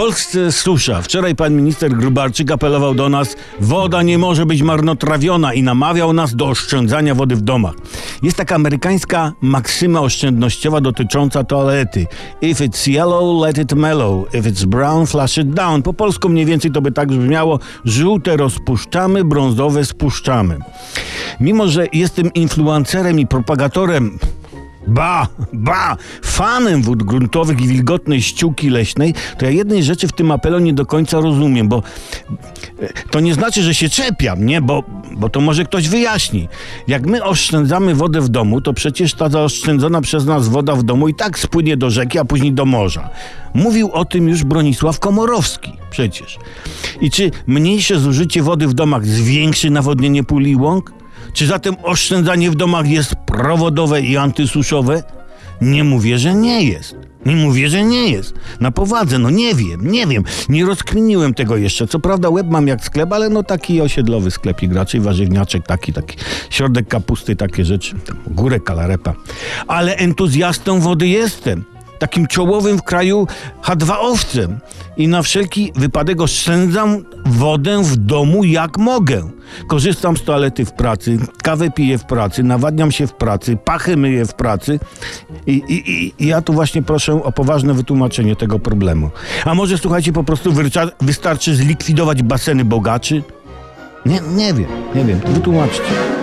Polsce susza. Wczoraj pan minister Grubarczyk apelował do nas, woda nie może być marnotrawiona i namawiał nas do oszczędzania wody w domach. Jest taka amerykańska maksyma oszczędnościowa dotycząca toalety. If it's yellow, let it mellow. If it's brown, flush it down. Po polsku mniej więcej to by tak brzmiało, żółte rozpuszczamy, brązowe spuszczamy. Mimo, że jestem influencerem i propagatorem Ba, ba, fanem wód gruntowych i wilgotnej ściółki leśnej, to ja jednej rzeczy w tym apelu nie do końca rozumiem, bo e, to nie znaczy, że się czepiam, nie? Bo, bo to może ktoś wyjaśni. Jak my oszczędzamy wodę w domu, to przecież ta zaoszczędzona przez nas woda w domu i tak spłynie do rzeki, a później do morza. Mówił o tym już Bronisław Komorowski przecież. I czy mniejsze zużycie wody w domach zwiększy nawodnienie pól i łąk? Czy zatem oszczędzanie w domach jest prowodowe i antysuszowe? Nie mówię, że nie jest. Nie mówię, że nie jest. Na powadze, no nie wiem, nie wiem. Nie rozkminiłem tego jeszcze. Co prawda łeb mam jak sklep, ale no taki osiedlowy sklepik, raczej warzywniaczek, taki, taki środek kapusty, takie rzeczy. Tam górę kalarepa. Ale entuzjastą wody jestem takim czołowym w kraju H2-owcem i na wszelki wypadek oszczędzam wodę w domu jak mogę. Korzystam z toalety w pracy, kawę piję w pracy, nawadniam się w pracy, pachy myję w pracy i, i, i ja tu właśnie proszę o poważne wytłumaczenie tego problemu. A może słuchajcie, po prostu wystarczy zlikwidować baseny bogaczy? Nie, nie wiem, nie wiem, wytłumaczcie.